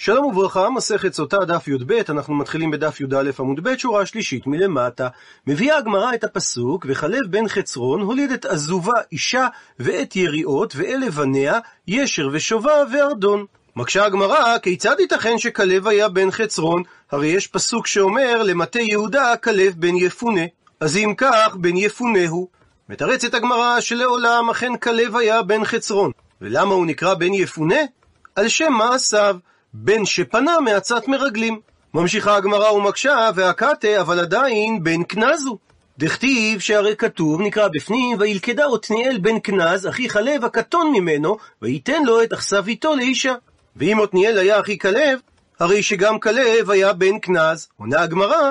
שלום וברכה, מסכת סוטה דף י"ב, אנחנו מתחילים בדף י"א עמוד ב', שורה שלישית מלמטה. מביאה הגמרא את הפסוק, וכלב בן חצרון הוליד את עזובה אישה ואת יריעות, ואלה בניה, ישר ושובב וארדון. מקשה הגמרא, כיצד ייתכן שכלב היה בן חצרון? הרי יש פסוק שאומר, למטה יהודה כלב בן יפונה. אז אם כך, בן יפונה הוא. מתרצת הגמרא שלעולם אכן כלב היה בן חצרון. ולמה הוא נקרא בן יפונה? על שם מעשיו. בן שפנה מעצת מרגלים. ממשיכה הגמרא ומקשה, והקטה, אבל עדיין בן כנזו. דכתיב שהרי כתוב, נקרא בפנים, וילכדה עתניאל בן כנז, אחי כלב הקטון ממנו, וייתן לו את אכסביתו לאישה. ואם עתניאל היה אחי כלב, הרי שגם כלב היה בן כנז. עונה הגמרא,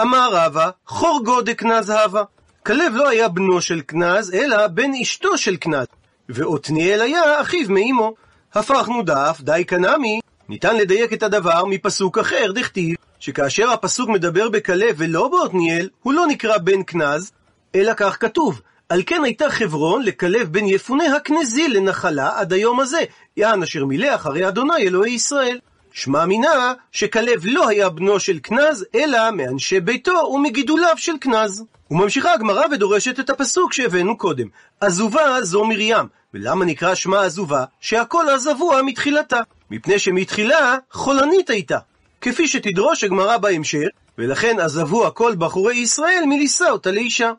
אמר רבא, חורגו דכנז הווה. כלב לא היה בנו של כנז, אלא בן אשתו של כנז. ועתניאל היה אחיו מאמו. הפכנו דף, די קנמי, ניתן לדייק את הדבר מפסוק אחר, דכתיב, שכאשר הפסוק מדבר בכלב ולא בעתניאל, הוא לא נקרא בן כנז, אלא כך כתוב, על כן הייתה חברון לכלב בן יפונה הכנזי לנחלה עד היום הזה, יען אשר מילא אחרי אדוני אלוהי ישראל. שמע מינה שכלב לא היה בנו של כנז, אלא מאנשי ביתו ומגידוליו של כנז. וממשיכה הגמרא ודורשת את הפסוק שהבאנו קודם. עזובה זו מרים. ולמה נקרא שמה עזובה? שהכל עזבוה מתחילתה. מפני שמתחילה חולנית הייתה. כפי שתדרוש הגמרא בהמשך, ולכן עזבו הכל בחורי ישראל מלישא אותה לאישה.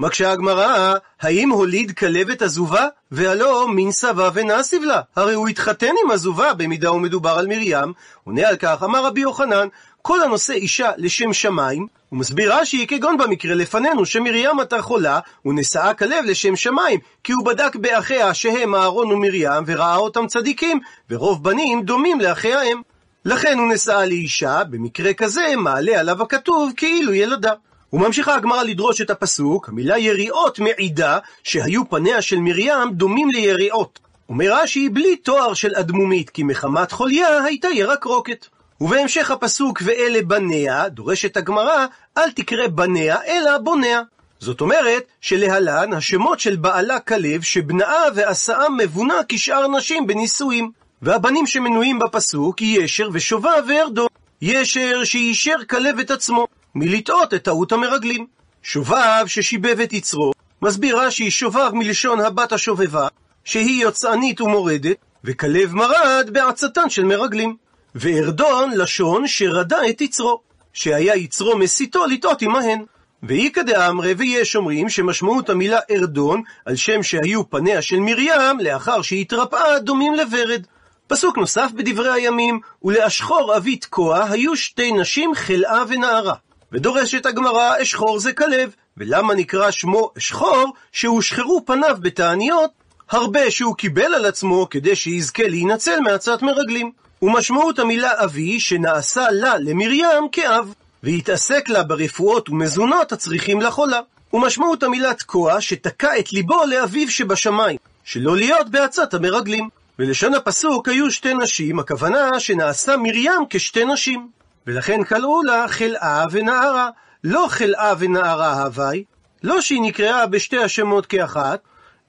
מקשה הגמרא, האם הוליד כלבת עזובה? והלא מין סבה ונסיב לה. הרי הוא התחתן עם עזובה במידה ומדובר על מרים. עונה על כך, אמר רבי יוחנן, כל הנושא אישה לשם שמיים, הוא מסביר רש"י כגון במקרה לפנינו שמרים הייתה חולה, ונשאה כלב לשם שמיים, כי הוא בדק באחיה שהם אהרון ומרים, וראה אותם צדיקים, ורוב בנים דומים לאחיה הם. לכן הוא נשאה לאישה, במקרה כזה מעלה עליו הכתוב כאילו ילדה. וממשיכה הגמרא לדרוש את הפסוק, המילה יריעות מעידה שהיו פניה של מרים דומים ליריעות. אומר רש"י בלי תואר של אדמומית, כי מחמת חוליה הייתה ירק רוקת. ובהמשך הפסוק ואלה בניה, דורשת הגמרא, אל תקרא בניה, אלא בוניה. זאת אומרת שלהלן השמות של בעלה כלב, שבנאה ועשאה מבונה כשאר נשים בנישואים. והבנים שמנויים בפסוק, ישר ושובב וארדו. ישר שאישר כלב את עצמו, מלטעות את טעות המרגלים. שובב ששיבב את יצרו, מסביר רש"י שובב מלשון הבת השובבה, שהיא יוצאנית ומורדת, וכלב מרד בעצתן של מרגלים. וארדון לשון שרדה את יצרו, שהיה יצרו מסיתו לטעות עמהן. ואיכא דאמרי ויש אומרים שמשמעות המילה ארדון על שם שהיו פניה של מרים לאחר שהתרפאה דומים לוורד. פסוק נוסף בדברי הימים, ולאשחור אבי תקוע היו שתי נשים חלאה ונערה. ודורשת הגמרא אשחור זה כלב, ולמה נקרא שמו אשחור? שהושחרו פניו בתעניות הרבה שהוא קיבל על עצמו כדי שיזכה להינצל מעצת מרגלים. ומשמעות המילה אבי שנעשה לה למרים כאב, והתעסק לה ברפואות ומזונות הצריכים לחולה. ומשמעות המילה תקוע שתקע את ליבו לאביו שבשמיים, שלא להיות בעצת המרגלים. ולשון הפסוק היו שתי נשים, הכוונה שנעשה מרים כשתי נשים. ולכן קראו לה חלאה ונערה. לא חלאה ונערה הווי, לא שהיא נקראה בשתי השמות כאחת,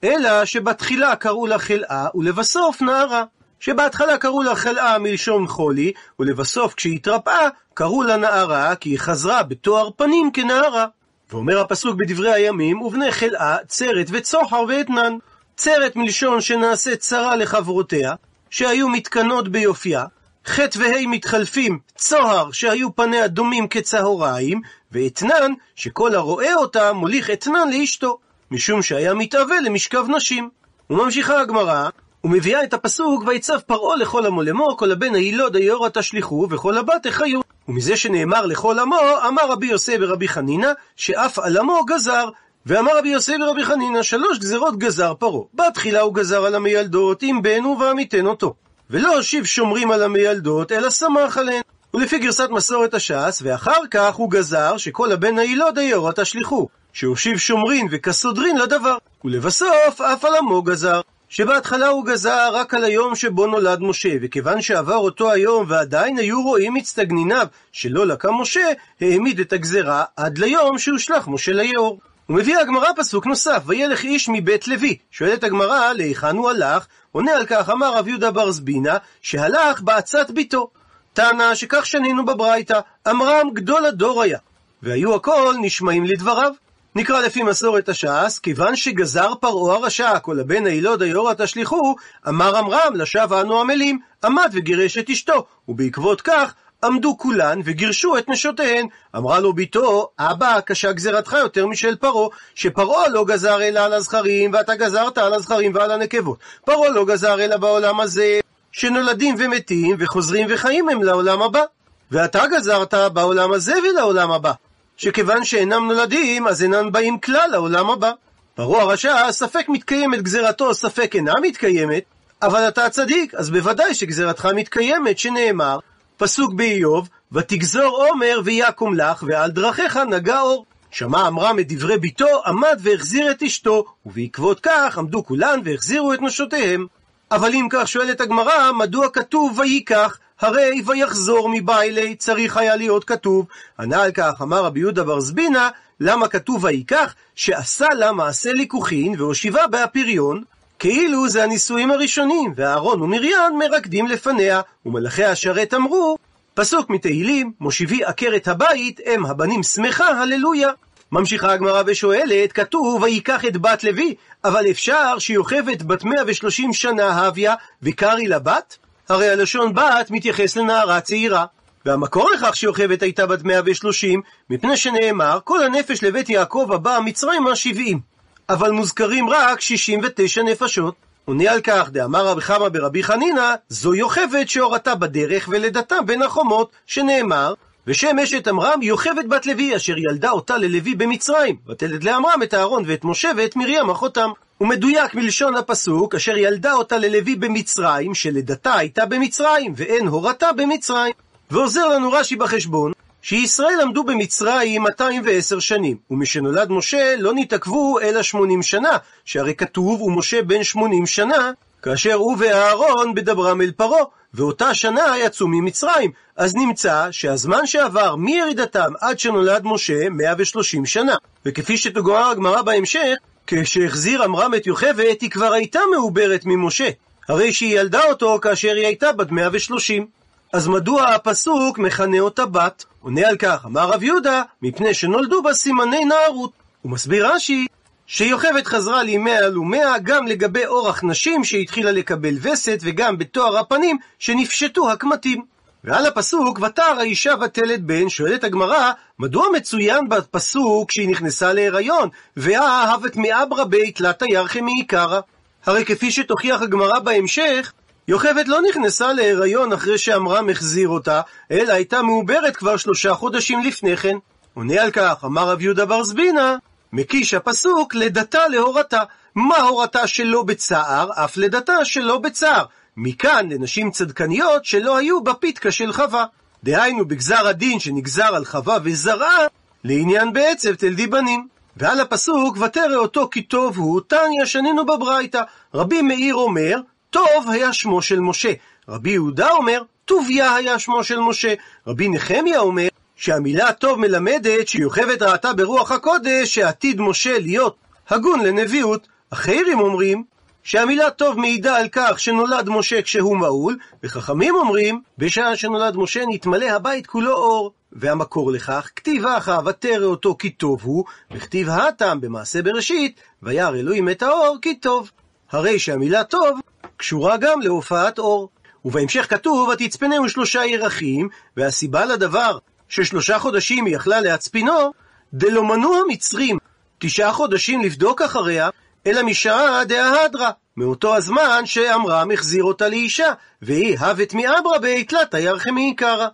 אלא שבתחילה קראו לה חלאה ולבסוף נערה. שבהתחלה קראו לה חלאה מלשון חולי, ולבסוף כשהתרפאה קראו לה נערה, כי היא חזרה בתואר פנים כנערה. ואומר הפסוק בדברי הימים, ובני חלאה צרת וצוחר ואתנן. צרת מלשון שנעשית צרה לחברותיה, שהיו מתקנות ביופייה, חטא וה' מתחלפים צוהר שהיו פניה דומים כצהריים, ואתנן שכל הרואה אותה מוליך אתנן לאשתו, משום שהיה מתאווה למשכב נשים. וממשיכה הגמרא, ומביאה את הפסוק, ויצב פרעה לכל עמו לאמור, כל הבן הילוד היורה תשליכו, וכל הבת החיו. ומזה שנאמר לכל עמו, אמר רבי יוסי ורבי חנינא, שאף על עמו גזר. ואמר רבי יוסי ורבי חנינא, שלוש גזרות גזר פרעה. בתחילה הוא גזר על המילדות, אם הוא ועמיתן אותו. ולא הושיב שומרים על המילדות, אלא שמח עליהן. ולפי גרסת מסורת הש"ס, ואחר כך הוא גזר שכל הבן הילוד היורה תשליכו, שהושיב שומרין וכסודרין לדבר. ולבסוף אף על עמו גזר. שבהתחלה הוא גזר רק על היום שבו נולד משה, וכיוון שעבר אותו היום ועדיין היו רואים מצטגניניו שלא לקם משה, העמיד את הגזרה עד ליום שהושלך משה ליאור. ומביאה הגמרא פסוק נוסף, וילך איש מבית לוי. שואלת הגמרא, להיכן הוא הלך? עונה על כך, אמר רב יהודה בר זבינה, שהלך בעצת ביתו. טענה שכך שנינו בברייתא, אמרם גדול הדור היה, והיו הכל נשמעים לדבריו. נקרא לפי מסורת הש"ס, כיוון שגזר פרעה הרשע, כל הבן הילוד היורא תשליכו, אמר עמרם לשווא אנו עמלים, עמד וגירש את אשתו, ובעקבות כך עמדו כולן וגירשו את נשותיהן. אמרה לו בתו, אבא, קשה גזירתך יותר משל פרעה, שפרעה לא גזר אלא על הזכרים, ואתה גזרת על הזכרים ועל הנקבות. פרעה לא גזר אלא בעולם הזה, שנולדים ומתים, וחוזרים וחיים הם לעולם הבא. ואתה גזרת בעולם הזה ולעולם הבא. שכיוון שאינם נולדים, אז אינם באים כלל לעולם הבא. פרעה הרשע, ספק מתקיימת גזירתו, ספק אינה מתקיימת, אבל אתה צדיק, אז בוודאי שגזירתך מתקיימת, שנאמר, פסוק באיוב, ותגזור עומר ויקום לך, ועל דרכיך נגע אור. שמע אמרם את דברי ביתו, עמד והחזיר את אשתו, ובעקבות כך עמדו כולן והחזירו את נשותיהם. אבל אם כך שואלת הגמרא, מדוע כתוב וייקח? הרי ויחזור מביילי, צריך היה להיות כתוב. ענה על כך, אמר רבי יהודה בר זבינה, למה כתוב וייקח? שעשה לה מעשה ליקוחין והושיבה בהפריון, כאילו זה הנישואים הראשונים, ואהרון ומרים מרקדים לפניה, ומלאכי השרת אמרו, פסוק מתהילים, מושיבי עקרת הבית, הם הבנים שמחה, הללויה. ממשיכה הגמרא ושואלת, כתוב וייקח את בת לוי, אבל אפשר שיוכבת בת 130 שנה הביה, וקרי לבת? הרי הלשון בת מתייחס לנערה צעירה. והמקור לכך שיוכבת הייתה בת 130, מפני שנאמר, כל הנפש לבית יעקב הבא מצרימה 70. אבל מוזכרים רק 69 נפשות. עונה על כך, דאמר רבי חמא ברבי חנינא, זו יוכבת שהורתה בדרך ולידתה בין החומות, שנאמר, ושם אשת עמרם יוכבת בת לוי, אשר ילדה אותה ללוי במצרים, ותלד לעמרם את אהרון ואת משה ואת מרים אחותם. הוא מדויק מלשון הפסוק, אשר ילדה אותה ללוי במצרים, שלידתה הייתה במצרים, ואין הורתה במצרים. ועוזר לנו רש"י בחשבון, שישראל עמדו במצרים 210 שנים, ומשנולד משה לא נתעכבו אלא 80 שנה, שהרי כתוב ומשה בן 80 שנה, כאשר הוא ואהרון בדברם אל פרעה, ואותה שנה יצאו ממצרים, אז נמצא שהזמן שעבר מירידתם עד שנולד משה 130 שנה, וכפי שתגורר הגמרא בהמשך, כשהחזיר עמרם את יוכבת היא כבר הייתה מעוברת ממשה, הרי שהיא ילדה אותו כאשר היא הייתה בת 130. אז מדוע הפסוק מכנה אותה בת? עונה על כך, אמר רב יהודה, מפני שנולדו בה סימני נערות. הוא מסביר רש"י, שיוכבת חזרה לימי הלומיה גם לגבי אורח נשים שהתחילה לקבל וסת וגם בתואר הפנים שנפשטו הקמטים. ועל הפסוק, ותער האישה ותלת בן, שואלת הגמרא, מדוע מצוין בפסוק שהיא נכנסה להיריון, והאהבת מאברה בית לה תיירכי מעיקרא? הרי כפי שתוכיח הגמרא בהמשך, יוכבד לא נכנסה להיריון אחרי שעמרם החזיר אותה, אלא הייתה מעוברת כבר שלושה חודשים לפני כן. עונה על כך, אמר רב יהודה בר זבינה, מקיש הפסוק לידתה להורתה. מה הורתה שלא בצער, אף לידתה שלא בצער. מכאן לנשים צדקניות שלא היו בפיתקה של חווה. דהיינו בגזר הדין שנגזר על חווה וזרעה, לעניין בעצב תלדי בנים. ועל הפסוק, ותרא אותו כי טוב הוא, תניא שנינו בברייתא. רבי מאיר אומר, טוב היה שמו של משה. רבי יהודה אומר, טוביה היה שמו של משה. רבי נחמיה אומר, שהמילה טוב מלמדת שיוכבת ראתה ברוח הקודש שעתיד משה להיות הגון לנביאות. אחרים אומרים שהמילה טוב מעידה על כך שנולד משה כשהוא מעול, וחכמים אומרים, בשעה שנולד משה נתמלא הבית כולו אור. והמקור לכך, כתיב אחא ותרא אותו כי טוב הוא, וכתיב הטעם במעשה בראשית, וירא אלוהים את האור כי טוב. הרי שהמילה טוב קשורה גם להופעת אור. ובהמשך כתוב, ותצפנהו שלושה ירחים, והסיבה לדבר ששלושה חודשים היא יכלה להצפינו, דלא מנעו המצרים תשעה חודשים לבדוק אחריה, אלא משעה דאהדרה, מאותו הזמן שעמרם החזיר אותה לאישה, והיא הבת מאברה ביתלה תיירכם מעיקרא.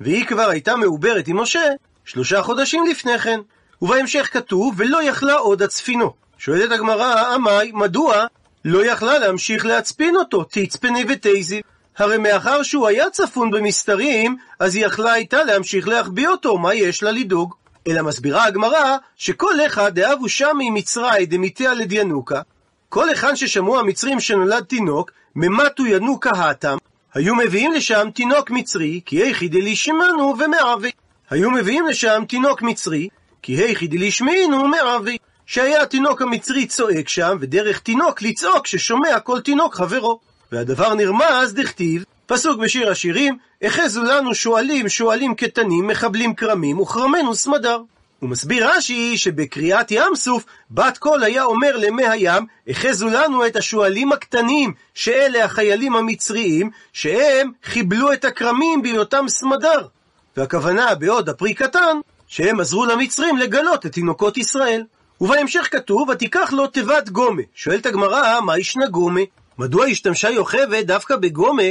והיא כבר הייתה מעוברת עם משה שלושה חודשים לפני כן. ובהמשך כתוב, ולא יכלה עוד הצפינו. שואלת הגמרא, עמי, מדוע לא יכלה להמשיך להצפין אותו, תצפני ותזי. הרי מאחר שהוא היה צפון במסתרים, אז היא יכלה הייתה להמשיך להחביא אותו, מה יש לה לדאוג? אלא מסבירה הגמרא, שכל אחד דאבו שמי מצרי דמיתיה לדינוקה, כל היכן ששמעו המצרים שנולד תינוק, ממתו ינוקה האטם, היו מביאים לשם תינוק מצרי, כי היכי דלישמנו ומערבי. היו מביאים לשם תינוק מצרי, כי היכי דלישמינו ומערבי. שהיה התינוק המצרי צועק שם, ודרך תינוק לצעוק ששומע כל תינוק חברו. והדבר נרמז דכתיב, פסוק בשיר השירים, החזו לנו שועלים, שועלים קטנים, מחבלים כרמים, וכרמנו סמדר. הוא מסביר רש"י שבקריאת ים סוף, בת קול היה אומר למי הים, החזו לנו את השועלים הקטנים, שאלה החיילים המצריים, שהם חיבלו את הכרמים בהיותם סמדר. והכוונה בעוד הפרי קטן, שהם עזרו למצרים לגלות את תינוקות ישראל. ובהמשך כתוב, ותיקח לו תיבת גומה. שואלת הגמרא, מה ישנה גומה? מדוע השתמשה יוכבד דווקא בגומה,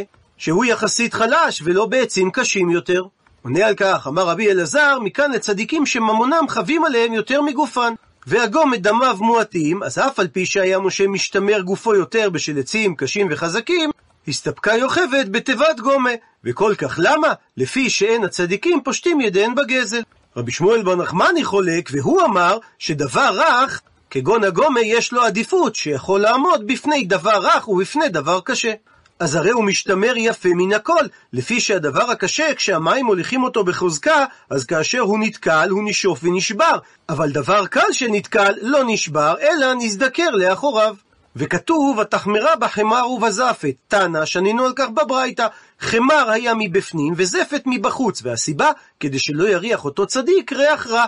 שהוא יחסית חלש ולא בעצים קשים יותר? עונה על כך, אמר רבי אלעזר, מכאן לצדיקים שממונם חבים עליהם יותר מגופן. והגומה דמיו מועטים, אז אף על פי שהיה משה משתמר גופו יותר בשל עצים קשים וחזקים, הסתפקה יוכבד בתיבת גומה. וכל כך למה? לפי שאין הצדיקים פושטים ידיהם בגזל. רבי שמואל בר נחמני חולק, והוא אמר שדבר רך, כגון הגומה יש לו עדיפות, שיכול לעמוד בפני דבר רך ובפני דבר קשה. אז הרי הוא משתמר יפה מן הכל, לפי שהדבר הקשה, כשהמים מוליכים אותו בחוזקה, אז כאשר הוא נתקל, הוא נשוף ונשבר. אבל דבר קל שנתקל, לא נשבר, אלא נזדקר לאחוריו. וכתוב, התחמרה בחמר ובזפת. תנא, שנינו על כך בברייתא. חמר היה מבפנים וזפת מבחוץ, והסיבה, כדי שלא יריח אותו צדיק ריח רע.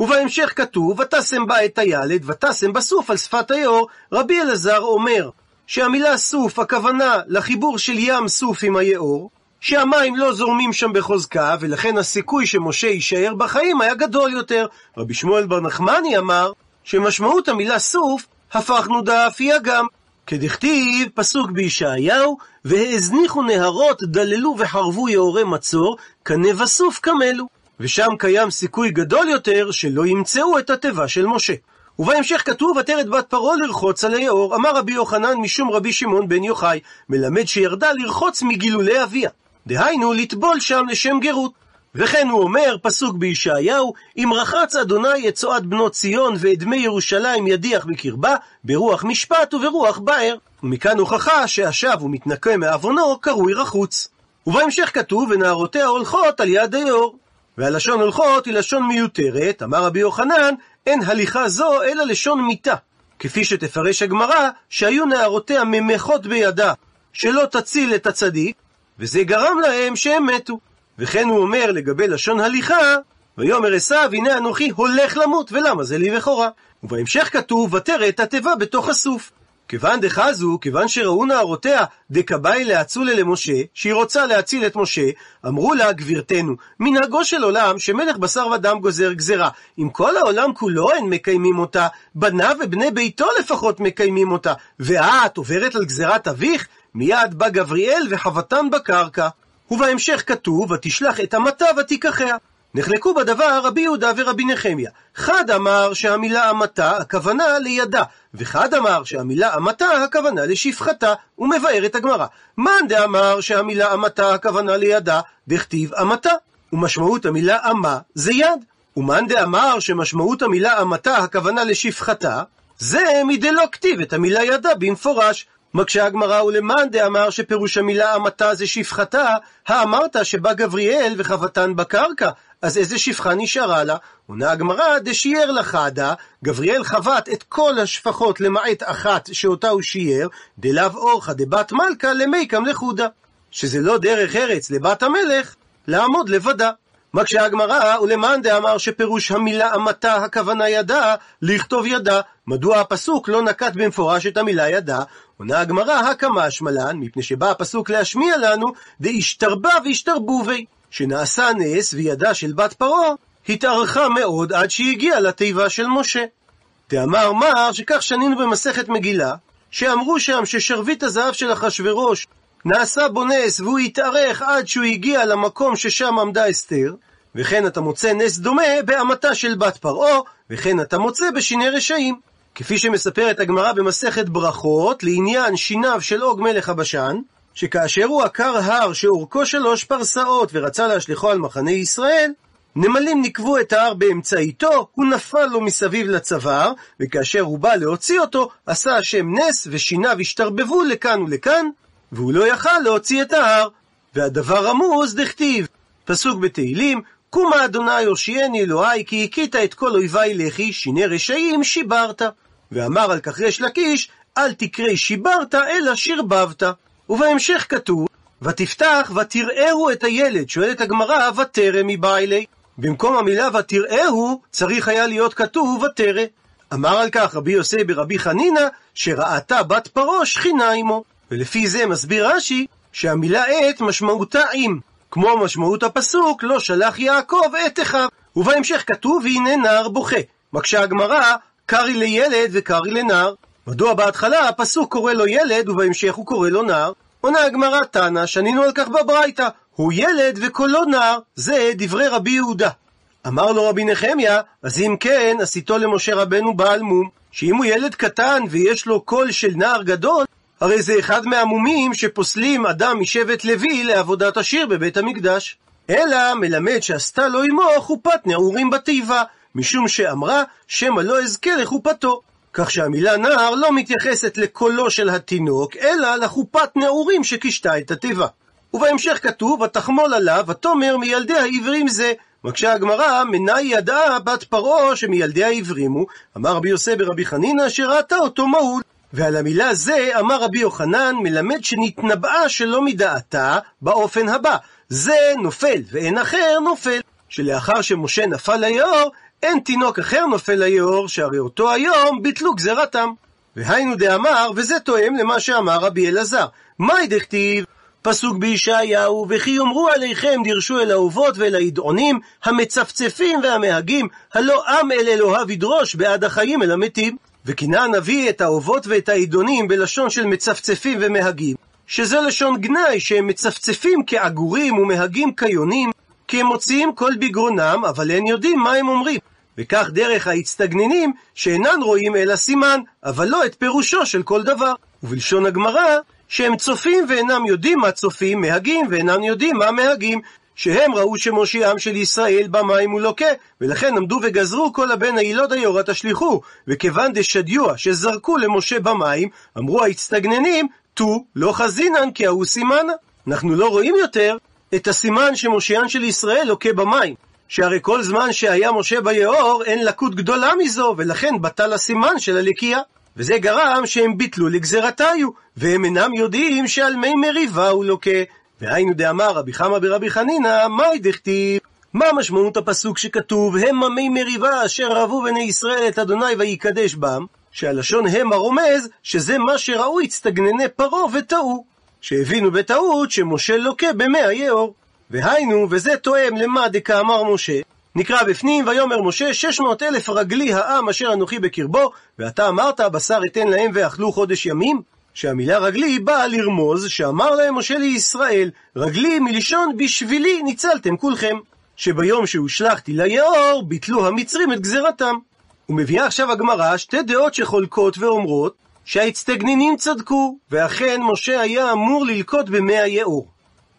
ובהמשך כתוב, ותשם בה את הילד, ותשם בסוף על שפת היאור. רבי אלעזר אומר, שהמילה סוף, הכוונה לחיבור של ים סוף עם היאור, שהמים לא זורמים שם בחוזקה, ולכן הסיכוי שמשה יישאר בחיים היה גדול יותר. רבי שמואל בר נחמני אמר, שמשמעות המילה סוף, הפכנו דף היא אגם. כדכתיב, פסוק בישעיהו, והזניחו נהרות, דללו וחרבו יאורי מצור, כנבסוף קמלו. ושם קיים סיכוי גדול יותר שלא ימצאו את התיבה של משה. ובהמשך כתוב, עטרת בת פרעה לרחוץ על היאור. אמר רבי יוחנן משום רבי שמעון בן יוחאי, מלמד שירדה לרחוץ מגילולי אביה. דהיינו, לטבול שם לשם גרות. וכן הוא אומר, פסוק בישעיהו, אם רחץ אדוני את צועד בנות ציון ואת דמי ירושלים ידיח בקרבה, ברוח משפט וברוח באר. ומכאן הוכחה שהשב ומתנקה מעוונו קרוי רחוץ. ובהמשך כתוב, ונערותיה הולכות על יד היאור. והלשון הולכות היא לשון מיותרת, אמר רבי יוחנן, אין הליכה זו אלא לשון מיתה. כפי שתפרש הגמרא, שהיו נערותיה ממחות בידה, שלא תציל את הצדיק, וזה גרם להם שהם מתו. וכן הוא אומר לגבי לשון הליכה, ויאמר עשיו, הנה אנוכי הולך למות, ולמה זה לי בכורה? ובהמשך כתוב, ותראת התיבה בתוך הסוף. כיוון דחזו, כיוון שראו נערותיה דקבאי להצולה למשה, שהיא רוצה להציל את משה, אמרו לה, גבירתנו, מנהגו של עולם שמלך בשר ודם גוזר גזרה. אם כל העולם כולו אין מקיימים אותה, בניו ובני ביתו לפחות מקיימים אותה, ואת עוברת על גזירת אביך? מיד בא גבריאל וחבטן בקרקע. ובהמשך כתוב, ותשלח את המתה ותיקחיה. נחלקו בדבר רבי יהודה ורבי נחמיה. חד אמר שהמילה המתה הכוונה לידה, וחד אמר שהמילה המתה הכוונה לשפחתה, ומבאר את הגמרא. מאן דאמר שהמילה המתה הכוונה לידה, דכתיב המתה. ומשמעות המילה אמה זה יד. ומאן דאמר שמשמעות המילה המתה הכוונה לשפחתה, זה מדלא כתיב את המילה ידה במפורש. מקשה הגמרא ולמאן דאמר שפירוש המילה המתה זה שפחתה, האמרת שבא גבריאל וחבטן בקרקע, אז איזה שפחה נשארה לה? עונה הגמרא, דשייר לחדה, גבריאל חבט את כל השפחות למעט אחת שאותה הוא שייר, דלאו אורחא דבת מלכה למיקם לחודה. שזה לא דרך ארץ לבת המלך, לעמוד לבדה. מקשה הגמרא, ולמאן דאמר שפירוש המילה המתה הכוונה ידה, לכתוב ידה. מדוע הפסוק לא נקט במפורש את המילה ידה? עונה הגמרא, הקמה השמלן, מפני שבא הפסוק להשמיע לנו, דאישתרבה וישתרבובי. שנעשה נס וידה של בת פרעה התארכה מאוד עד שהגיעה לתיבה של משה. דאמר מר שכך שנינו במסכת מגילה, שאמרו שם ששרביט הזהב של אחשורוש נעשה בו נס והוא התארך עד שהוא הגיע למקום ששם עמדה אסתר, וכן אתה מוצא נס דומה בהמתה של בת פרעה, וכן אתה מוצא בשיני רשעים. כפי שמספרת הגמרא במסכת ברכות לעניין שיניו של עוג מלך הבשן, שכאשר הוא עקר הר שאורכו שלוש פרסאות ורצה להשליכו על מחנה ישראל, נמלים נקבו את ההר באמצעיתו, הוא נפל לו מסביב לצוואר, וכאשר הוא בא להוציא אותו, עשה השם נס ושיניו השתרבבו לכאן ולכאן, והוא לא יכל להוציא את ההר. והדבר רמוז דכתיב, פסוק בתהילים, קומה אדוני הושיעני אלוהי כי הכית את כל אויבי לחי, שיני רשעים שיברת. ואמר על כך ריש לקיש, אל תקראי שיברת אלא שרבבת. ובהמשך כתוב, ותפתח ותראהו את הילד. שואלת הגמרא, ותרא מבעילי. במקום המילה ותראהו, צריך היה להיות כתוב ותרא. אמר על כך רבי יוסי ברבי חנינא, שראתה בת פרעה שכינה עמו. ולפי זה מסביר רש"י, שהמילה עת משמעותה עם. כמו משמעות הפסוק, לא שלח יעקב את אחיו. ובהמשך כתוב, והנה נער בוכה. מקשה הגמרא, קרי לילד וקרי לנער. מדוע בהתחלה הפסוק קורא לו ילד ובהמשך הוא קורא לו נער? עונה הגמרא תנא, שנינו על כך בברייתא, הוא ילד וקולו נער, זה דברי רבי יהודה. אמר לו רבי נחמיה, אז אם כן, עשיתו למשה רבנו בעל מום, שאם הוא ילד קטן ויש לו קול של נער גדול, הרי זה אחד מהמומים שפוסלים אדם משבט לוי לעבודת השיר בבית המקדש. אלא מלמד שעשתה לו עמו חופת נעורים בתיבה, משום שאמרה, שמא לא אזכה לחופתו. כך שהמילה נער לא מתייחסת לקולו של התינוק, אלא לחופת נעורים שקישתה את התיבה. ובהמשך כתוב, ותחמול עליו, ותאמר מילדי העברים זה. מקשה הגמרא, מנאי ידעה בת פרעה שמילדי העברים הוא, אמר רבי יוסי ברבי חנינא, שראתה אותו מהול. ועל המילה זה אמר רבי יוחנן, מלמד שנתנבאה שלא מדעתה באופן הבא, זה נופל ואין אחר נופל. שלאחר שמשה נפל ליאור, אין תינוק אחר נופל ליאור, שהרי אותו היום ביטלו גזירתם. והיינו דאמר, וזה תואם למה שאמר רבי אלעזר. מאי דכתיב? פסוק בישעיהו, וכי יאמרו עליכם דרשו אל האהובות ואל הידעונים, המצפצפים והמהגים, הלא עם אל אלוהיו ידרוש בעד החיים אל המתים. וכינה הנביא את האהובות ואת העידונים בלשון של מצפצפים ומהגים, שזה לשון גנאי שהם מצפצפים כעגורים ומהגים כיונים, כי הם מוציאים קול בגרונם, אבל אין יודעים מה הם אומרים. וכך דרך ההצטגננים, שאינן רואים אלא סימן, אבל לא את פירושו של כל דבר. ובלשון הגמרא, שהם צופים ואינם יודעים מה צופים, מהגים ואינם יודעים מה מהגים, שהם ראו שמושיעם של ישראל במים הוא לוקה, ולכן עמדו וגזרו כל הבן הילוד היורה תשליכו, וכיוון דשדיוע שזרקו למשה במים, אמרו ההצטגננים, תו לא חזינן כי ההוא סימנה. אנחנו לא רואים יותר את הסימן שמושיען של ישראל לוקה במים. שהרי כל זמן שהיה משה ביאור, אין לקות גדולה מזו, ולכן בטל הסימן של הלקייה. וזה גרם שהם ביטלו לגזרתיו, והם אינם יודעים שעל מי מריבה הוא לוקה. והיינו דאמר רבי חמא ברבי חנינא, מאי דכתיב? מה משמעות הפסוק שכתוב, המה מי מריבה אשר רבו בני ישראל את אדוני ויקדש בם? שהלשון המה רומז שזה מה שראו הצטגנני פרעה וטעו. שהבינו בטעות שמשה לוקה במי היאור. והיינו, וזה תואם למה דקאמר משה, נקרא בפנים, ויאמר משה, שש מאות אלף רגלי העם אשר אנוכי בקרבו, ואתה אמרת, בשר אתן להם ואכלו חודש ימים? שהמילה רגלי באה לרמוז שאמר להם משה לישראל, רגלי מלשון בשבילי ניצלתם כולכם. שביום שהושלכתי ליאור, ביטלו המצרים את גזירתם. ומביאה עכשיו הגמרא שתי דעות שחולקות ואומרות שהאצטגנינים צדקו, ואכן משה היה אמור ללקוט במי היאור.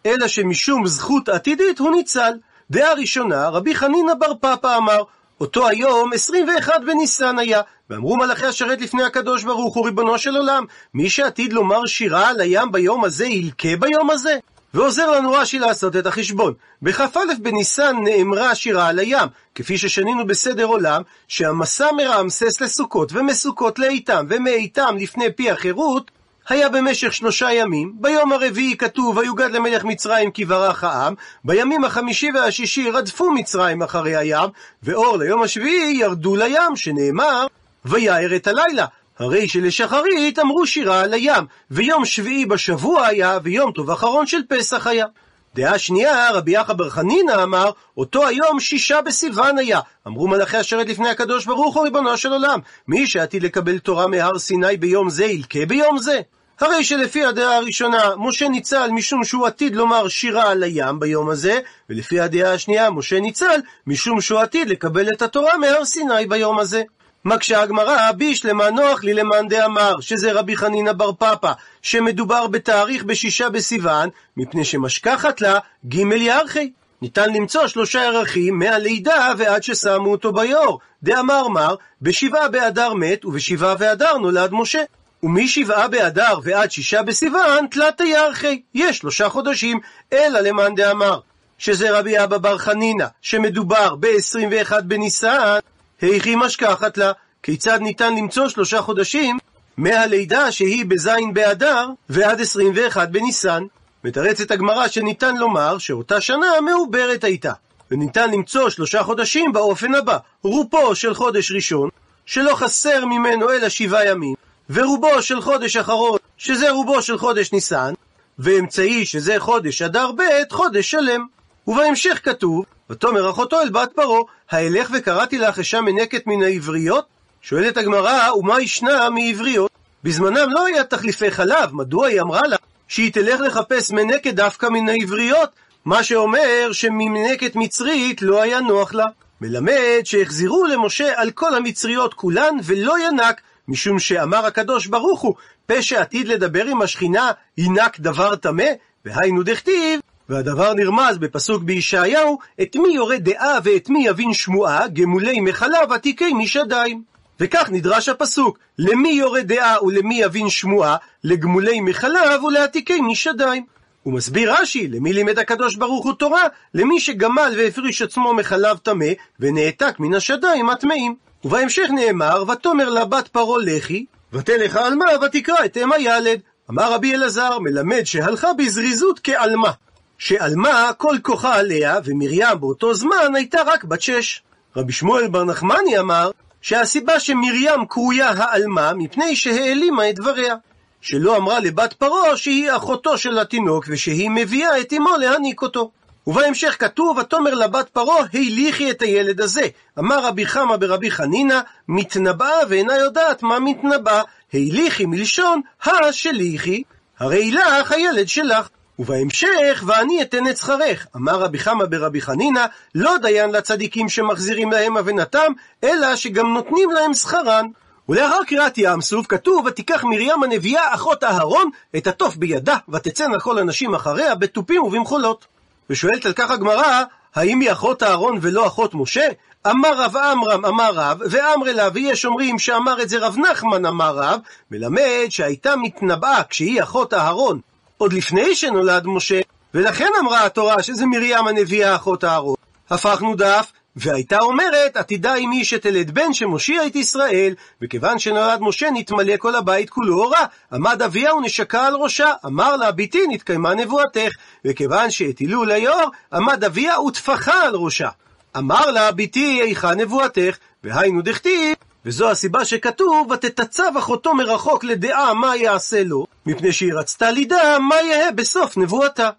אלא שמשום זכות עתידית הוא ניצל. דעה ראשונה, רבי חנינא בר פפא אמר, אותו היום 21 בניסן היה, ואמרו מלאכי השרת לפני הקדוש ברוך הוא ריבונו של עולם, מי שעתיד לומר שירה על הים ביום הזה, ילקה ביום הזה? ועוזר לנו רש"י לעשות את החשבון. בכ"א בניסן נאמרה שירה על הים, כפי ששנינו בסדר עולם, שהמסע מרעמסס לסוכות, ומסוכות לאיתם, ומאיתם לפני פי החירות, היה במשך שלושה ימים, ביום הרביעי כתוב, ויוגד למלך מצרים כי ברח העם, בימים החמישי והשישי רדפו מצרים אחרי הים, ואור ליום השביעי ירדו לים, שנאמר, ויער את הלילה. הרי שלשחרית אמרו שירה על הים, ויום שביעי בשבוע היה, ויום טוב אחרון של פסח היה. דעה שנייה, רבי יחא בר חנינא אמר, אותו היום שישה בסיוון היה. אמרו מלאכי השרת לפני הקדוש ברוך הוא ריבונו של עולם, מי שעתיד לקבל תורה מהר סיני ביום זה, ילקה ביום זה? הרי שלפי הדעה הראשונה, משה ניצל משום שהוא עתיד לומר שירה על הים ביום הזה, ולפי הדעה השנייה, משה ניצל משום שהוא עתיד לקבל את התורה מהר סיני ביום הזה. מקשה הגמרא, בישלמה נוח לי למאן דאמר, שזה רבי חנינא בר פפא, שמדובר בתאריך בשישה בסיוון, מפני שמשכחת לה ג' ירחי. ניתן למצוא שלושה ערכים מהלידה ועד ששמו אותו ביאור. דאמר מר, בשבעה באדר מת ובשבעה באדר נולד משה. ומשבעה באדר ועד שישה בסיוון, תלת ירחי. יש שלושה חודשים, אלא למאן דאמר. שזה רבי אבא בר חנינא, שמדובר ב-21 בניסן, היכי משכחת לה, כיצד ניתן למצוא שלושה חודשים מהלידה שהיא בזין באדר ועד 21 בניסן. מתרצת הגמרא שניתן לומר שאותה שנה מעוברת הייתה. וניתן למצוא שלושה חודשים באופן הבא, רופו של חודש ראשון, שלא חסר ממנו אלא שבעה ימים, ורובו של חודש אחרון, שזה רובו של חודש ניסן, ואמצעי שזה חודש אדר ב', חודש שלם. ובהמשך כתוב, ותאמר אחותו אל בת פרעה, האלך וקראתי לך אשה מנקת מן העבריות? שואלת הגמרא, ומה ישנה מעבריות? בזמנם לא היה תחליפי חלב, מדוע היא אמרה לה שהיא תלך לחפש מנקת דווקא מן העבריות? מה שאומר שממנקת מצרית לא היה נוח לה. מלמד שהחזירו למשה על כל המצריות כולן ולא ינק, משום שאמר הקדוש ברוך הוא, פה שעתיד לדבר עם השכינה ינק דבר טמא, והיינו דכתיב, והדבר נרמז בפסוק בישעיהו, את מי יורה דעה ואת מי יבין שמועה, גמולי מחלה ותיקי משדיים. וכך נדרש הפסוק, למי יורה דעה ולמי יבין שמועה, לגמולי מחלב ולעתיקי משדיים. הוא מסביר רש"י, למי לימד הקדוש ברוך הוא תורה? למי שגמל והפריש עצמו מחלב טמא, ונעתק מן השדיים הטמאים. ובהמשך נאמר, ותאמר לה בת פרעה לכי, ותלך העלמה ותקרא את אם הילד. אמר רבי אלעזר, מלמד שהלכה בזריזות כעלמה. שעלמה כל כוחה עליה, ומרים באותו זמן הייתה רק בת שש. רבי שמואל בר נחמני אמר, שהסיבה שמרים קרויה העלמה, מפני שהעלימה את דבריה. שלא אמרה לבת פרעה שהיא אחותו של התינוק, ושהיא מביאה את אמו להניק אותו. ובהמשך כתוב, ותאמר לבת פרעה, הליכי את הילד הזה. אמר רבי חמא ברבי חנינא, מתנבאה ואינה יודעת מה מתנבא. הליכי מלשון, השליכי, הרי לך הילד שלך. ובהמשך, ואני אתן את שכרך. אמר רבי חמא ברבי חנינא, לא דיין לצדיקים שמחזירים להם אבנתם, אלא שגם נותנים להם שכרן. ולאחר קריאת ים סוף כתוב, ותיקח מרים הנביאה אחות אהרון את התוף בידה, ותצאנה כל הנשים אחריה בתופים ובמחולות. ושואלת על כך הגמרא, האם היא אחות אהרון ולא אחות משה? אמר רב עמרם אמר רב, ואמרי לה, ויש אומרים שאמר את זה רב נחמן אמר רב, מלמד שהייתה מתנבאה כשהיא אחות אהרון, עוד לפני שנולד משה, ולכן אמרה התורה שזה מרים הנביאה אחות אהרון. הפכנו דף, והייתה אומרת, עתידה אמי שתלד בן שמושיע את ישראל, וכיוון שנולד משה נתמלא כל הבית כולו אורה. עמד אביה ונשקה על ראשה, אמר לה, ביתי נתקיימה נבואתך, וכיוון שהטילו ליאור, עמד אביה וטפחה על ראשה. אמר לה, ביתי, איכה נבואתך, והיינו דכתיב, וזו הסיבה שכתוב, ותתצב אחותו מרחוק לדעה מה יעשה לו, מפני שהיא רצתה לדע מה יהא בסוף נבואתה.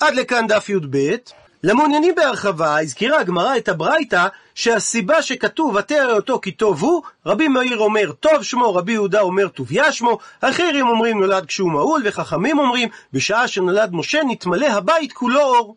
עד לכאן דף י"ב. למעוניינים בהרחבה, הזכירה הגמרא את הברייתא, שהסיבה שכתוב ותרא אותו כי טוב הוא, רבי מאיר אומר טוב שמו, רבי יהודה אומר טוביה שמו, אחרים אומרים נולד כשהוא מעול, וחכמים אומרים בשעה שנולד משה נתמלא הבית כולו אור.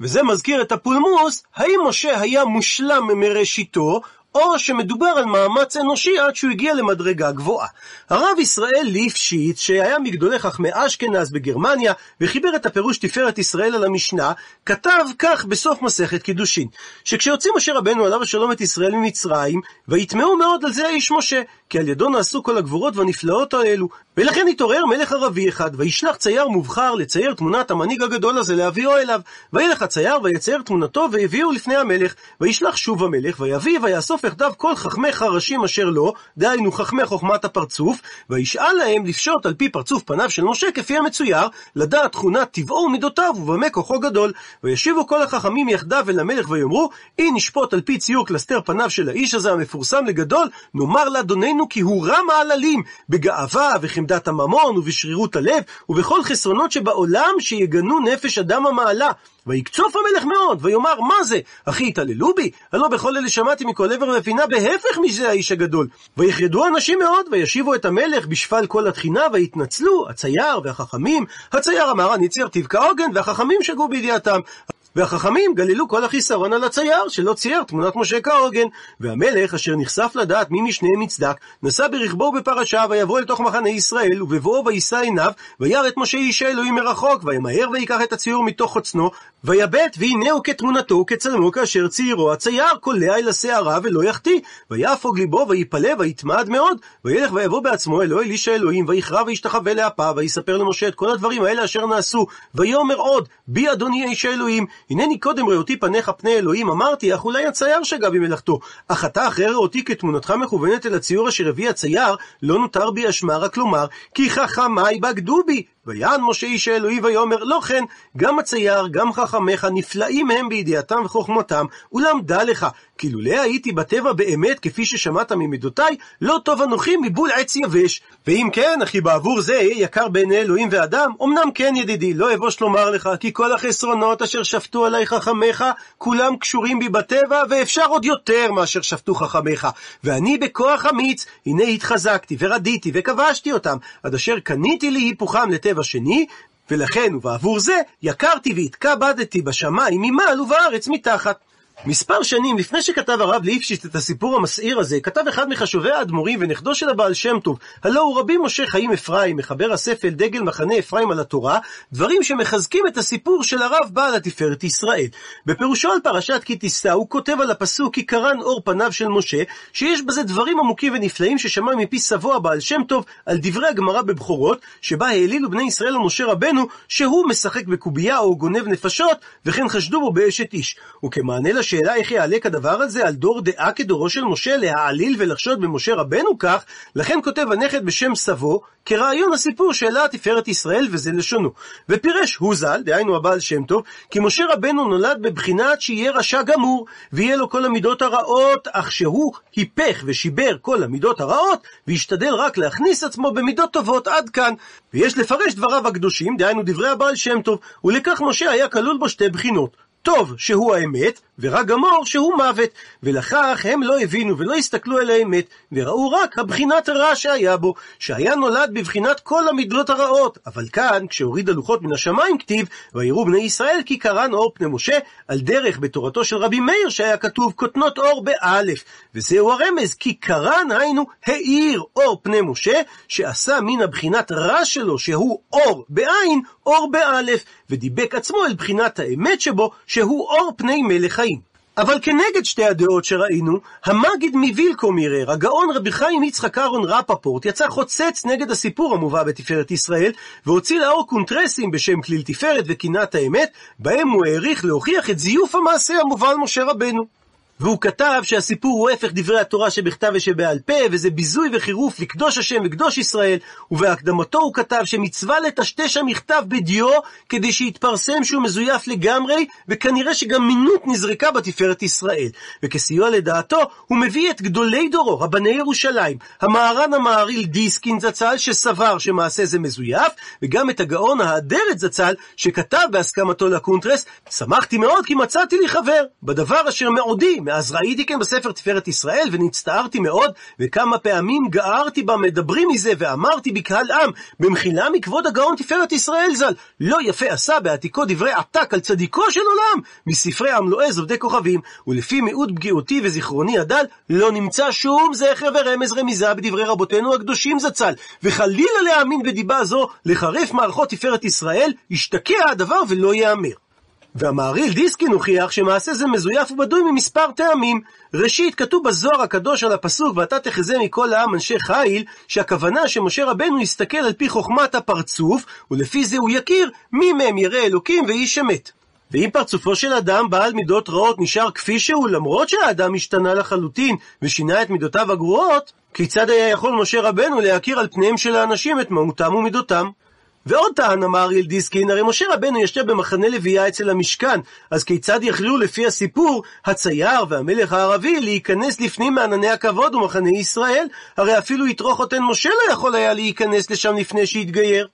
וזה מזכיר את הפולמוס, האם משה היה מושלם מראשיתו, או שמדובר על מאמץ אנושי עד שהוא הגיע למדרגה גבוהה. הרב ישראל ליפשיץ, שהיה מגדולי חכמי אשכנז בגרמניה, וחיבר את הפירוש תפארת ישראל על המשנה, כתב כך בסוף מסכת קידושין, שכשיוצאים משה רבנו עליו השלום את ישראל ממצרים, ויטמעו מאוד על זה האיש משה, כי על ידו נעשו כל הגבורות והנפלאות האלו. ולכן התעורר מלך ערבי אחד, וישלח צייר מובחר לצייר תמונת המנהיג הגדול הזה להביאו אליו. וילך הצייר ויצייר תמונתו והביאו לפני המלך. וישלח שוב המלך, ויביא ויאסוף יחדיו כל חכמי חרשים אשר לו, דהיינו חכמי חוכמת הפרצוף, וישאל להם לפשוט על פי פרצוף פניו של משה כפי המצויר, לדעת תכונת טבעו ומידותיו ובמה כוחו גדול. וישיבו כל החכמים יחדיו אל המלך ויאמרו, אם נשפוט על פי ציור קלסתר פניו של האיש הזה המפורסם לגדול, נאמר לאדוננו כי הוא רע מעללים, בגאווה וחמדת הממון ובשרירות הלב, ובכל חסרונות שבעולם שיגנו נפש אדם המעלה. ויקצוף המלך מאוד, ויאמר, מה זה? אחי התעללו בי? הלא בכל אלה שמעתי מכל עבר לפינה בהפך מזה האיש הגדול. ויחרדו אנשים מאוד, וישיבו את המלך בשפל כל התחינה, ויתנצלו, הצייר והחכמים. הצייר אמר, אני ציירתיו כהוגן, והחכמים שגו בידיעתם. והחכמים גללו כל החיסרון על הצייר, שלא צייר תמונת משה כהוגן. והמלך, אשר נחשף לדעת מי משניהם יצדק, נסע ברכבו בפרשה, ויבוא אל תוך מחנה ישראל, ובבואו ויישא עיניו, וירא את משה איש האלוהים מרחוק, וימהר ויקח את הציור מתוך חוצנו, ויבט, והנהו כתמונתו וכצלמו כאשר ציירו הצייר, קולע אל השערה ולא יחטיא. ויפוג ליבו, ויפלא, ויתמד מאוד, וילך ויבוא בעצמו אלוהי איש האלוהים, ויכרע וישתחווה לאפיו, ויספר למשה את כל הדברים האלה אשר נעשו. ויאמר עוד, בי אדוני איש האלוהים, הנני קודם ראותי פניך פני אלוהים, אמרתי, אך אולי הצייר שגה במלאכתו. אך אתה אחרי ראותי כתמונתך מכוונת אל הציור אשר הביא הצייר, לא נותר בי אשמה רק לומר, כי חכמיי בגדו בי, ויען משה איש האלוהי ויאמר, לא כן, גם הצייר, גם חכמיך, נפלאים הם בידיעתם וחוכמתם, אולם דע לך, כי לולא הייתי בטבע באמת, כפי ששמעת ממידותיי, לא טוב אנוכי מבול עץ יבש. ואם כן, אחי בעבור זה יהיה יקר בעיני אלוהים ואדם, אמנם כן ידידי, לא אבוש לומר לך, כי כל החסרונות אשר שפטו עלי חכמיך, כולם קשורים בי בטבע, ואפשר עוד יותר מאשר שפטו חכמיך. ואני בכוח אמיץ, הנה התחזקתי, ורדיתי, וכבשתי אותם, עד אשר קניתי לי היפוכם לטבע שני, ולכן ובעבור זה יקרתי והתכבדתי בשמיים ממעל ובארץ מתחת. מספר שנים לפני שכתב הרב ליפשיץ את הסיפור המסעיר הזה, כתב אחד מחשובי האדמו"רים ונכדו של הבעל שם טוב, הלא הוא רבי משה חיים אפרים, מחבר הספר דגל מחנה אפרים על התורה, דברים שמחזקים את הסיפור של הרב בעל התפארת ישראל. בפירושו על פרשת כי תישא, הוא כותב על הפסוק כי קרן אור פניו של משה, שיש בזה דברים עמוקים ונפלאים ששמע מפי סבו הבעל שם טוב על דברי הגמרא בבכורות, שבה העלילו בני ישראל למשה רבנו שהוא משחק בקובייה או גונב נפשות, וכן חשדו בו באשת איש. וכמענה השאלה איך יעלה כדבר הזה על דור דעה כדורו של משה להעליל ולחשוד במשה רבנו כך, לכן כותב הנכד בשם סבו, כרעיון הסיפור שהעלה תפארת ישראל וזה לשונו. ופירש הוא ז"ל, דהיינו הבעל שם טוב, כי משה רבנו נולד בבחינת שיהיה רשע גמור, ויהיה לו כל המידות הרעות, אך שהוא היפך ושיבר כל המידות הרעות, והשתדל רק להכניס עצמו במידות טובות עד כאן. ויש לפרש דבריו הקדושים, דהיינו דברי הבעל שם טוב, ולכך משה היה כלול בו שתי בחינות. טוב שהוא האמת, ורע גמור שהוא מוות, ולכך הם לא הבינו ולא הסתכלו אל האמת, וראו רק הבחינת הרע שהיה בו, שהיה נולד בבחינת כל המידות הרעות, אבל כאן, כשהוריד הלוחות מן השמיים כתיב, ויראו בני ישראל כי קרן אור פני משה, על דרך בתורתו של רבי מאיר שהיה כתוב כותנות אור באלף, וזהו הרמז, כי קרן היינו האיר אור פני משה, שעשה מן הבחינת רע שלו, שהוא אור בעין, אור באלף, ודיבק עצמו אל בחינת האמת שבו, שהוא אור פני מלך. אבל כנגד שתי הדעות שראינו, המגיד מווילקו מירר, הגאון רבי חיים יצחק אהרון רפפורט, יצא חוצץ נגד הסיפור המובא בתפארת ישראל, והוציא לאור קונטרסים בשם כליל תפארת וקינת האמת, בהם הוא העריך להוכיח את זיוף המעשה המובא על משה רבנו. והוא כתב שהסיפור הוא הפך דברי התורה שבכתב ושבעל פה, וזה ביזוי וחירוף לקדוש השם וקדוש ישראל, ובהקדמתו הוא כתב שמצווה לטשטש המכתב בדיו, כדי שיתפרסם שהוא מזויף לגמרי, וכנראה שגם מינות נזרקה בתפארת ישראל. וכסיוע לדעתו, הוא מביא את גדולי דורו, רבני ירושלים, המהר"ן המהריל דיסקין זצ"ל, שסבר שמעשה זה מזויף, וגם את הגאון האדרת זצ"ל, שכתב בהסכמתו לקונטרס, שמחתי מאוד כי מצאתי לי חבר, בדבר אשר מעודי, מאז ראיתי כן בספר תפארת ישראל, ונצטערתי מאוד, וכמה פעמים גערתי בה מדברים מזה, ואמרתי בקהל עם, במחילה מכבוד הגאון תפארת ישראל ז"ל, לא יפה עשה בעתיקו דברי עתק על צדיקו של עולם, מספרי עמלואז עובדי כוכבים, ולפי מיעוט פגיעותי וזיכרוני הדל, לא נמצא שום זכר ורמז רמיזה בדברי רבותינו הקדושים זצ"ל, וחלילה להאמין בדיבה זו, לחרף מערכות תפארת ישראל, ישתקע הדבר ולא ייאמר. והמהריל דיסקין הוכיח שמעשה זה מזויף ובדוי ממספר טעמים. ראשית, כתוב בזוהר הקדוש על הפסוק ואתה תחזה מכל העם אנשי חיל, שהכוונה שמשה רבנו יסתכל על פי חוכמת הפרצוף, ולפי זה הוא יכיר מי מהם ירא אלוקים ואיש אמת. ואם פרצופו של אדם בעל מידות רעות נשאר כפי שהוא, למרות שהאדם השתנה לחלוטין ושינה את מידותיו הגרועות, כיצד היה יכול משה רבנו להכיר על פניהם של האנשים את מהותם ומידותם? ועוד טען אמר ילדיסקין, הרי משה רבנו ישב במחנה לוויה אצל המשכן, אז כיצד יכלו לפי הסיפור הצייר והמלך הערבי להיכנס לפנים מענני הכבוד ומחנה ישראל? הרי אפילו יתרו חותן משה לא יכול היה להיכנס לשם לפני שהתגייר.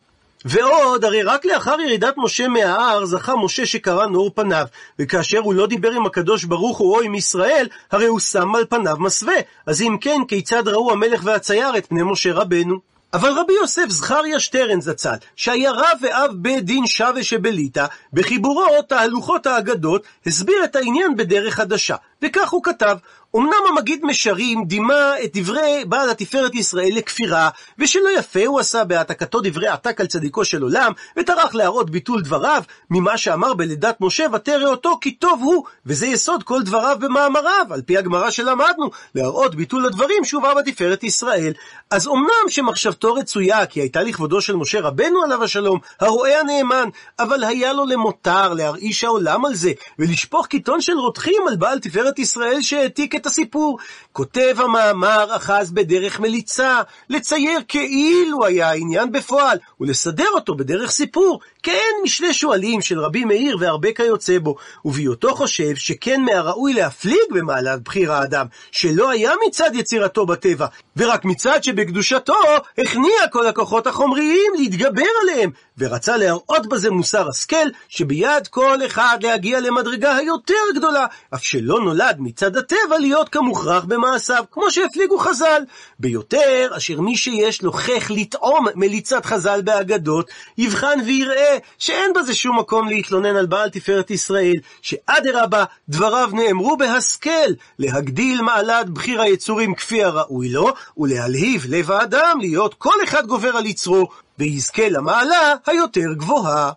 ועוד, הרי רק לאחר ירידת משה מההר זכה משה שקרא נור פניו, וכאשר הוא לא דיבר עם הקדוש ברוך הוא או עם ישראל, הרי הוא שם על פניו מסווה. אז אם כן, כיצד ראו המלך והצייר את פני משה רבנו? אבל רבי יוסף זכריה שטרן זצ"ל, שהיה רב ואב בית דין שווה שבליטא, בחיבורו תהלוכות האגדות, הסביר את העניין בדרך חדשה. וכך הוא כתב, אמנם המגיד משרים דימה את דברי בעל התפארת ישראל לכפירה, ושלא יפה הוא עשה בהעתקתו דברי עתק על צדיקו של עולם, וטרח להראות ביטול דבריו, ממה שאמר בלידת משה ותרא אותו כי טוב הוא, וזה יסוד כל דבריו במאמריו, על פי הגמרא שלמדנו, להראות ביטול הדברים שהובא בתפארת ישראל. אז אמנם שמחשבתו רצויה, כי הייתה לכבודו של משה רבנו עליו השלום, הרועה הנאמן, אבל היה לו למותר להרעיש העולם על זה, ולשפוך קיטון של רותחים על בעל תפארת ישראל שהעתיק את הסיפור. כותב המאמר אחז בדרך מליצה, לצייר כאילו היה העניין בפועל, ולסדר אותו בדרך סיפור, כן משלי שועלים של רבי מאיר והרבה כיוצא בו, ובהיותו חושב שכן מהראוי להפליג במעלת בחיר האדם, שלא היה מצד יצירתו בטבע, ורק מצד שבקדושתו הכניע כל הכוחות החומריים להתגבר עליהם, ורצה להראות בזה מוסר השכל, שביד כל אחד להגיע למדרגה היותר גדולה, אף שלא נולד מצד הטבע להיות כמוכרח במעשיו, כמו שהפליגו חז"ל. ביותר, אשר מי שיש לו חך לטעום מליצת חז"ל באגדות, יבחן ויראה שאין בזה שום מקום להתלונן על בעל תפארת ישראל, שאדרבה, דבריו נאמרו בהשכל, להגדיל מעלת בחיר היצורים כפי הראוי לו, ולהלהיב לב האדם להיות כל אחד גובר על יצרו, ויזכה למעלה היותר גבוהה.